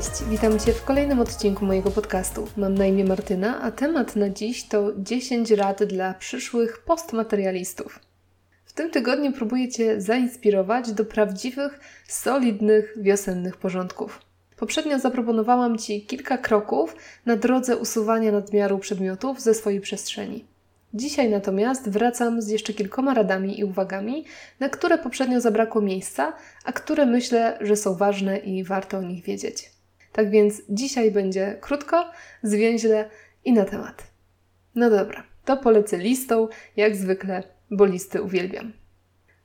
Cześć, witam Cię w kolejnym odcinku mojego podcastu. Mam na imię Martyna, a temat na dziś to 10 rad dla przyszłych postmaterialistów. W tym tygodniu próbuję Cię zainspirować do prawdziwych, solidnych, wiosennych porządków. Poprzednio zaproponowałam Ci kilka kroków na drodze usuwania nadmiaru przedmiotów ze swojej przestrzeni. Dzisiaj natomiast wracam z jeszcze kilkoma radami i uwagami, na które poprzednio zabrakło miejsca, a które myślę, że są ważne i warto o nich wiedzieć. Tak więc dzisiaj będzie krótko, zwięźle i na temat. No dobra, to polecę listą, jak zwykle, bo listy uwielbiam.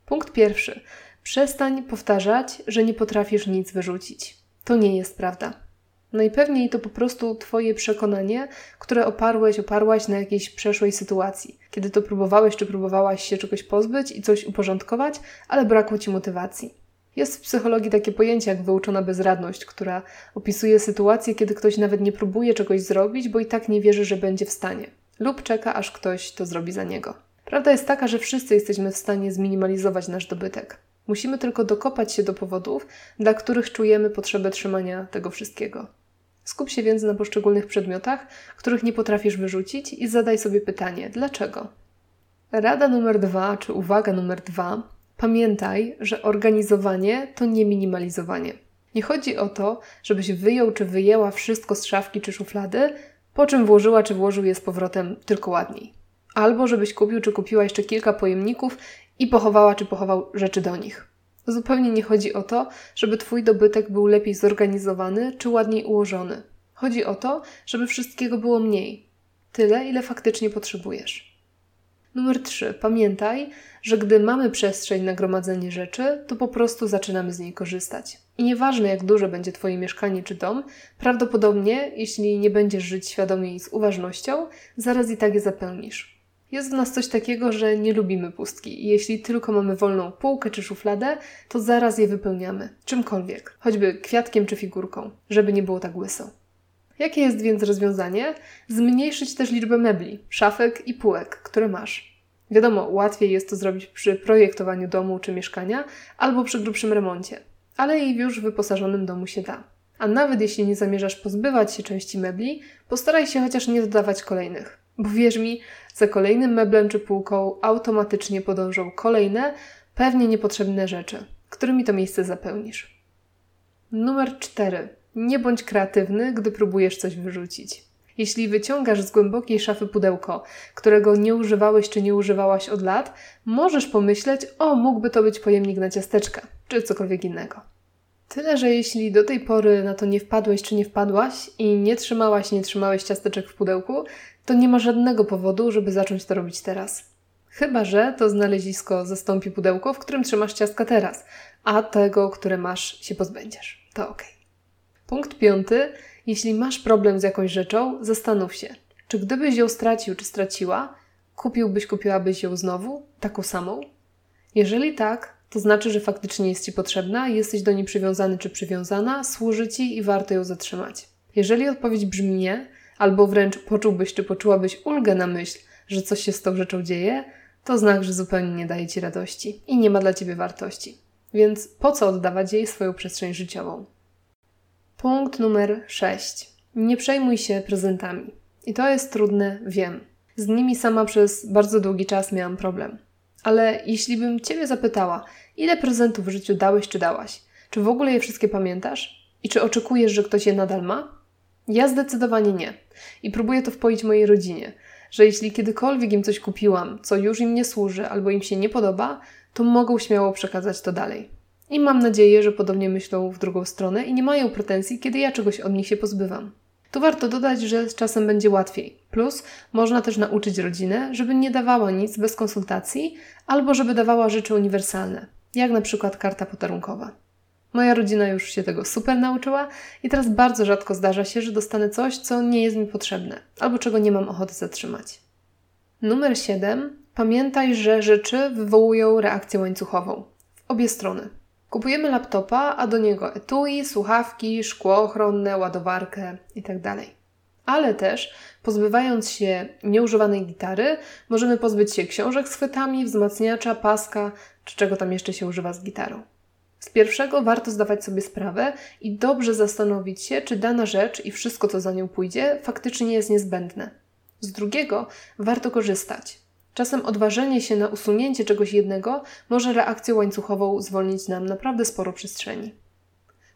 Punkt pierwszy. Przestań powtarzać, że nie potrafisz nic wyrzucić. To nie jest prawda. Najpewniej to po prostu Twoje przekonanie, które oparłeś, oparłaś na jakiejś przeszłej sytuacji, kiedy to próbowałeś czy próbowałaś się czegoś pozbyć i coś uporządkować, ale brakło Ci motywacji. Jest w psychologii takie pojęcie jak wyuczona bezradność, która opisuje sytuację, kiedy ktoś nawet nie próbuje czegoś zrobić, bo i tak nie wierzy, że będzie w stanie, lub czeka, aż ktoś to zrobi za niego. Prawda jest taka, że wszyscy jesteśmy w stanie zminimalizować nasz dobytek. Musimy tylko dokopać się do powodów, dla których czujemy potrzebę trzymania tego wszystkiego. Skup się więc na poszczególnych przedmiotach, których nie potrafisz wyrzucić i zadaj sobie pytanie: dlaczego? Rada numer dwa, czy uwaga numer dwa: pamiętaj, że organizowanie to nie minimalizowanie. Nie chodzi o to, żebyś wyjął czy wyjęła wszystko z szafki czy szuflady, po czym włożyła czy włożył je z powrotem tylko ładniej. Albo żebyś kupił czy kupiła jeszcze kilka pojemników i pochowała czy pochował rzeczy do nich. Zupełnie nie chodzi o to, żeby Twój dobytek był lepiej zorganizowany czy ładniej ułożony. Chodzi o to, żeby wszystkiego było mniej. Tyle, ile faktycznie potrzebujesz. Numer 3. Pamiętaj, że gdy mamy przestrzeń na gromadzenie rzeczy, to po prostu zaczynamy z niej korzystać. I nieważne jak duże będzie Twoje mieszkanie czy dom, prawdopodobnie, jeśli nie będziesz żyć świadomie i z uważnością, zaraz i tak je zapełnisz. Jest w nas coś takiego, że nie lubimy pustki i jeśli tylko mamy wolną półkę czy szufladę, to zaraz je wypełniamy. Czymkolwiek, choćby kwiatkiem czy figurką, żeby nie było tak łyso. Jakie jest więc rozwiązanie? Zmniejszyć też liczbę mebli, szafek i półek, które masz. Wiadomo, łatwiej jest to zrobić przy projektowaniu domu czy mieszkania albo przy grubszym remoncie, ale i w już wyposażonym domu się da. A nawet jeśli nie zamierzasz pozbywać się części mebli, postaraj się chociaż nie dodawać kolejnych. Bo wierz mi, za kolejnym meblem czy półką automatycznie podążą kolejne, pewnie niepotrzebne rzeczy, którymi to miejsce zapełnisz. Numer 4. Nie bądź kreatywny, gdy próbujesz coś wyrzucić. Jeśli wyciągasz z głębokiej szafy pudełko, którego nie używałeś czy nie używałaś od lat, możesz pomyśleć, o, mógłby to być pojemnik na ciasteczka, czy cokolwiek innego. Tyle, że jeśli do tej pory na to nie wpadłeś czy nie wpadłaś i nie trzymałaś, nie trzymałeś ciasteczek w pudełku, to nie ma żadnego powodu, żeby zacząć to robić teraz. Chyba, że to znalezisko zastąpi pudełko, w którym trzymasz ciastka teraz, a tego, które masz, się pozbędziesz. To ok. Punkt piąty. Jeśli masz problem z jakąś rzeczą, zastanów się, czy gdybyś ją stracił czy straciła, kupiłbyś, kupiłabyś ją znowu, taką samą? Jeżeli tak, to znaczy, że faktycznie jest Ci potrzebna, jesteś do niej przywiązany czy przywiązana, służy Ci i warto ją zatrzymać. Jeżeli odpowiedź brzmi nie, albo wręcz poczułbyś czy poczułabyś ulgę na myśl, że coś się z tą rzeczą dzieje, to znak, że zupełnie nie daje Ci radości i nie ma dla Ciebie wartości. Więc po co oddawać jej swoją przestrzeń życiową? Punkt numer 6. Nie przejmuj się prezentami. I to jest trudne, wiem. Z nimi sama przez bardzo długi czas miałam problem. Ale jeśli bym Ciebie zapytała, ile prezentów w życiu dałeś czy dałaś, czy w ogóle je wszystkie pamiętasz? I czy oczekujesz, że ktoś je nadal ma? Ja zdecydowanie nie. I próbuję to wpoić mojej rodzinie, że jeśli kiedykolwiek im coś kupiłam, co już im nie służy albo im się nie podoba, to mogą śmiało przekazać to dalej. I mam nadzieję, że podobnie myślą w drugą stronę i nie mają pretensji, kiedy ja czegoś od nich się pozbywam. Tu warto dodać, że z czasem będzie łatwiej. Plus, można też nauczyć rodzinę, żeby nie dawała nic bez konsultacji, albo żeby dawała rzeczy uniwersalne, jak na przykład karta podarunkowa. Moja rodzina już się tego super nauczyła i teraz bardzo rzadko zdarza się, że dostanę coś, co nie jest mi potrzebne albo czego nie mam ochoty zatrzymać. Numer 7. Pamiętaj, że rzeczy wywołują reakcję łańcuchową w obie strony. Kupujemy laptopa, a do niego etui, słuchawki, szkło ochronne, ładowarkę itd. Tak Ale też, pozbywając się nieużywanej gitary, możemy pozbyć się książek z chwytami, wzmacniacza, paska czy czego tam jeszcze się używa z gitarą. Z pierwszego warto zdawać sobie sprawę i dobrze zastanowić się, czy dana rzecz i wszystko, co za nią pójdzie, faktycznie jest niezbędne. Z drugiego warto korzystać. Czasem odważenie się na usunięcie czegoś jednego może reakcją łańcuchową zwolnić nam naprawdę sporo przestrzeni.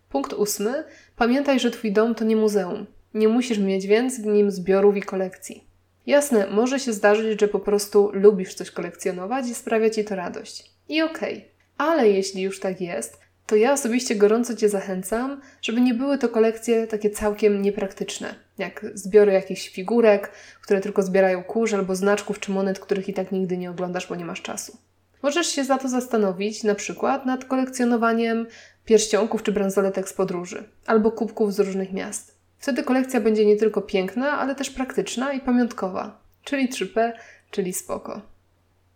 Punkt ósmy. Pamiętaj, że Twój dom to nie muzeum. Nie musisz mieć więc w nim zbiorów i kolekcji. Jasne, może się zdarzyć, że po prostu lubisz coś kolekcjonować i sprawia Ci to radość. I okej. Okay. Ale jeśli już tak jest, to ja osobiście gorąco Cię zachęcam, żeby nie były to kolekcje takie całkiem niepraktyczne, jak zbiory jakichś figurek, które tylko zbierają kurz, albo znaczków czy monet, których i tak nigdy nie oglądasz, bo nie masz czasu. Możesz się za to zastanowić na przykład nad kolekcjonowaniem pierścionków czy bransoletek z podróży, albo kubków z różnych miast. Wtedy kolekcja będzie nie tylko piękna, ale też praktyczna i pamiątkowa, czyli 3P, czyli spoko.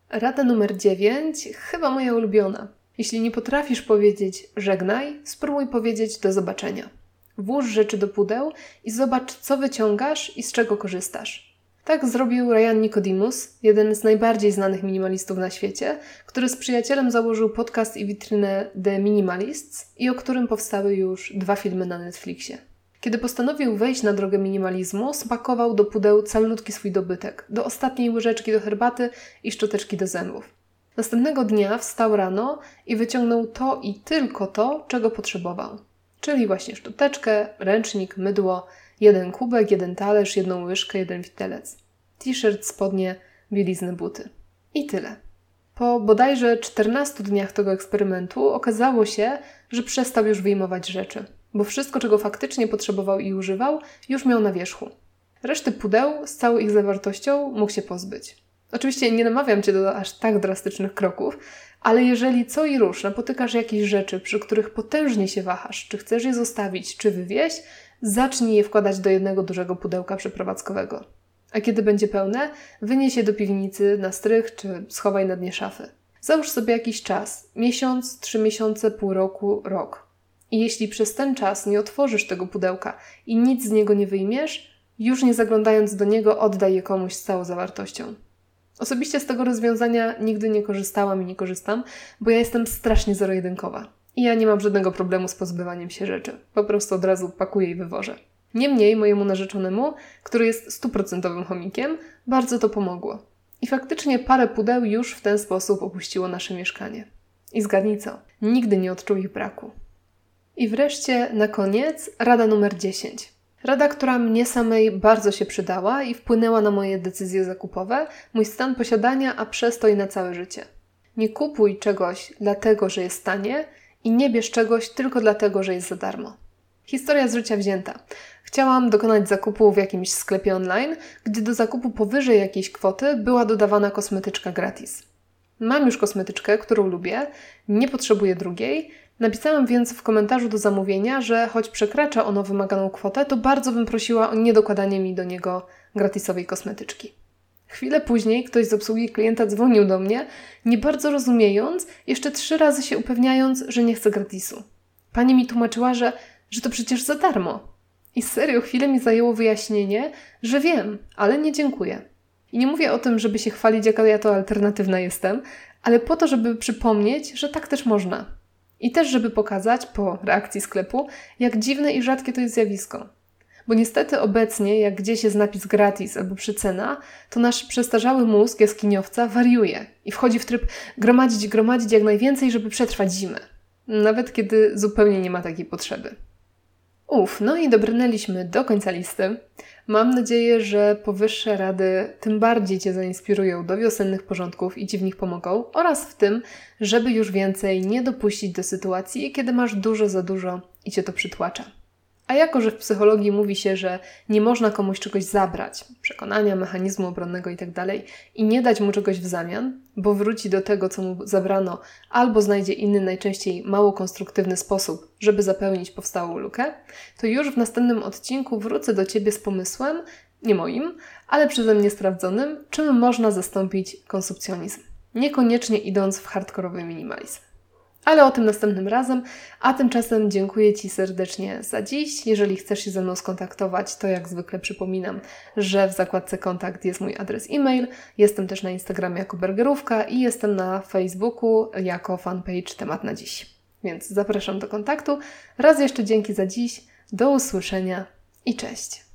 Rada numer 9, chyba moja ulubiona. Jeśli nie potrafisz powiedzieć żegnaj, spróbuj powiedzieć do zobaczenia. Włóż rzeczy do pudeł i zobacz, co wyciągasz i z czego korzystasz. Tak zrobił Ryan Nicodemus, jeden z najbardziej znanych minimalistów na świecie, który z przyjacielem założył podcast i witrynę The Minimalists i o którym powstały już dwa filmy na Netflixie. Kiedy postanowił wejść na drogę minimalizmu, spakował do pudeł calutki swój dobytek, do ostatniej łyżeczki do herbaty i szczoteczki do zębów. Następnego dnia wstał rano i wyciągnął to i tylko to, czego potrzebował. Czyli właśnie szczoteczkę, ręcznik, mydło, jeden kubek, jeden talerz, jedną łyżkę, jeden widelec. T-shirt, spodnie, bielizny, buty. I tyle. Po bodajże 14 dniach tego eksperymentu okazało się, że przestał już wyjmować rzeczy bo wszystko, czego faktycznie potrzebował i używał, już miał na wierzchu. Reszty pudeł z całą ich zawartością mógł się pozbyć. Oczywiście nie namawiam Cię do aż tak drastycznych kroków, ale jeżeli co i rusz napotykasz jakieś rzeczy, przy których potężnie się wahasz, czy chcesz je zostawić, czy wywieźć, zacznij je wkładać do jednego dużego pudełka przeprowadzkowego. A kiedy będzie pełne, wynieś je do piwnicy na strych, czy schowaj na dnie szafy. Załóż sobie jakiś czas miesiąc, trzy miesiące, pół roku, rok. I jeśli przez ten czas nie otworzysz tego pudełka i nic z niego nie wyjmiesz, już nie zaglądając do niego, oddaj je komuś z całą zawartością. Osobiście z tego rozwiązania nigdy nie korzystałam i nie korzystam, bo ja jestem strasznie zero-jedynkowa. I ja nie mam żadnego problemu z pozbywaniem się rzeczy. Po prostu od razu pakuję i wywożę. Niemniej mojemu narzeczonemu, który jest stuprocentowym chomikiem, bardzo to pomogło. I faktycznie parę pudeł już w ten sposób opuściło nasze mieszkanie. I zgadnij co? Nigdy nie odczuł ich braku. I wreszcie na koniec rada numer 10. Rada, która mnie samej bardzo się przydała i wpłynęła na moje decyzje zakupowe, mój stan posiadania, a przez to i na całe życie. Nie kupuj czegoś dlatego, że jest tanie i nie bierz czegoś tylko dlatego, że jest za darmo. Historia z życia wzięta. Chciałam dokonać zakupu w jakimś sklepie online, gdzie do zakupu powyżej jakiejś kwoty była dodawana kosmetyczka gratis. Mam już kosmetyczkę, którą lubię, nie potrzebuję drugiej, Napisałam więc w komentarzu do zamówienia, że choć przekracza ono wymaganą kwotę, to bardzo bym prosiła o niedokładanie mi do niego gratisowej kosmetyczki. Chwilę później ktoś z obsługi klienta dzwonił do mnie, nie bardzo rozumiejąc, jeszcze trzy razy się upewniając, że nie chce gratisu. Pani mi tłumaczyła, że, że to przecież za darmo. I serio chwilę mi zajęło wyjaśnienie, że wiem, ale nie dziękuję. I nie mówię o tym, żeby się chwalić, jaka ja to alternatywna jestem, ale po to, żeby przypomnieć, że tak też można. I też, żeby pokazać po reakcji sklepu, jak dziwne i rzadkie to jest zjawisko. Bo niestety obecnie, jak gdzieś jest napis gratis albo przycena, to nasz przestarzały mózg jaskiniowca wariuje i wchodzi w tryb gromadzić, gromadzić jak najwięcej, żeby przetrwać zimę. Nawet kiedy zupełnie nie ma takiej potrzeby. Uf, no i dobrnęliśmy do końca listy. Mam nadzieję, że powyższe rady tym bardziej Cię zainspirują do wiosennych porządków i Ci w nich pomogą oraz w tym, żeby już więcej nie dopuścić do sytuacji, kiedy masz dużo za dużo i Cię to przytłacza. A jako, że w psychologii mówi się, że nie można komuś czegoś zabrać, przekonania, mechanizmu obronnego itd., tak i nie dać mu czegoś w zamian, bo wróci do tego, co mu zabrano, albo znajdzie inny, najczęściej mało konstruktywny sposób, żeby zapełnić powstałą lukę, to już w następnym odcinku wrócę do Ciebie z pomysłem, nie moim, ale przeze mnie sprawdzonym, czym można zastąpić konsumpcjonizm, niekoniecznie idąc w hardkorowy minimalizm. Ale o tym następnym razem, a tymczasem dziękuję Ci serdecznie za dziś. Jeżeli chcesz się ze mną skontaktować, to jak zwykle przypominam, że w zakładce kontakt jest mój adres e-mail. Jestem też na Instagramie jako Bergerówka i jestem na Facebooku jako fanpage Temat na Dziś. więc zapraszam do kontaktu. Raz jeszcze dzięki za dziś, do usłyszenia i cześć.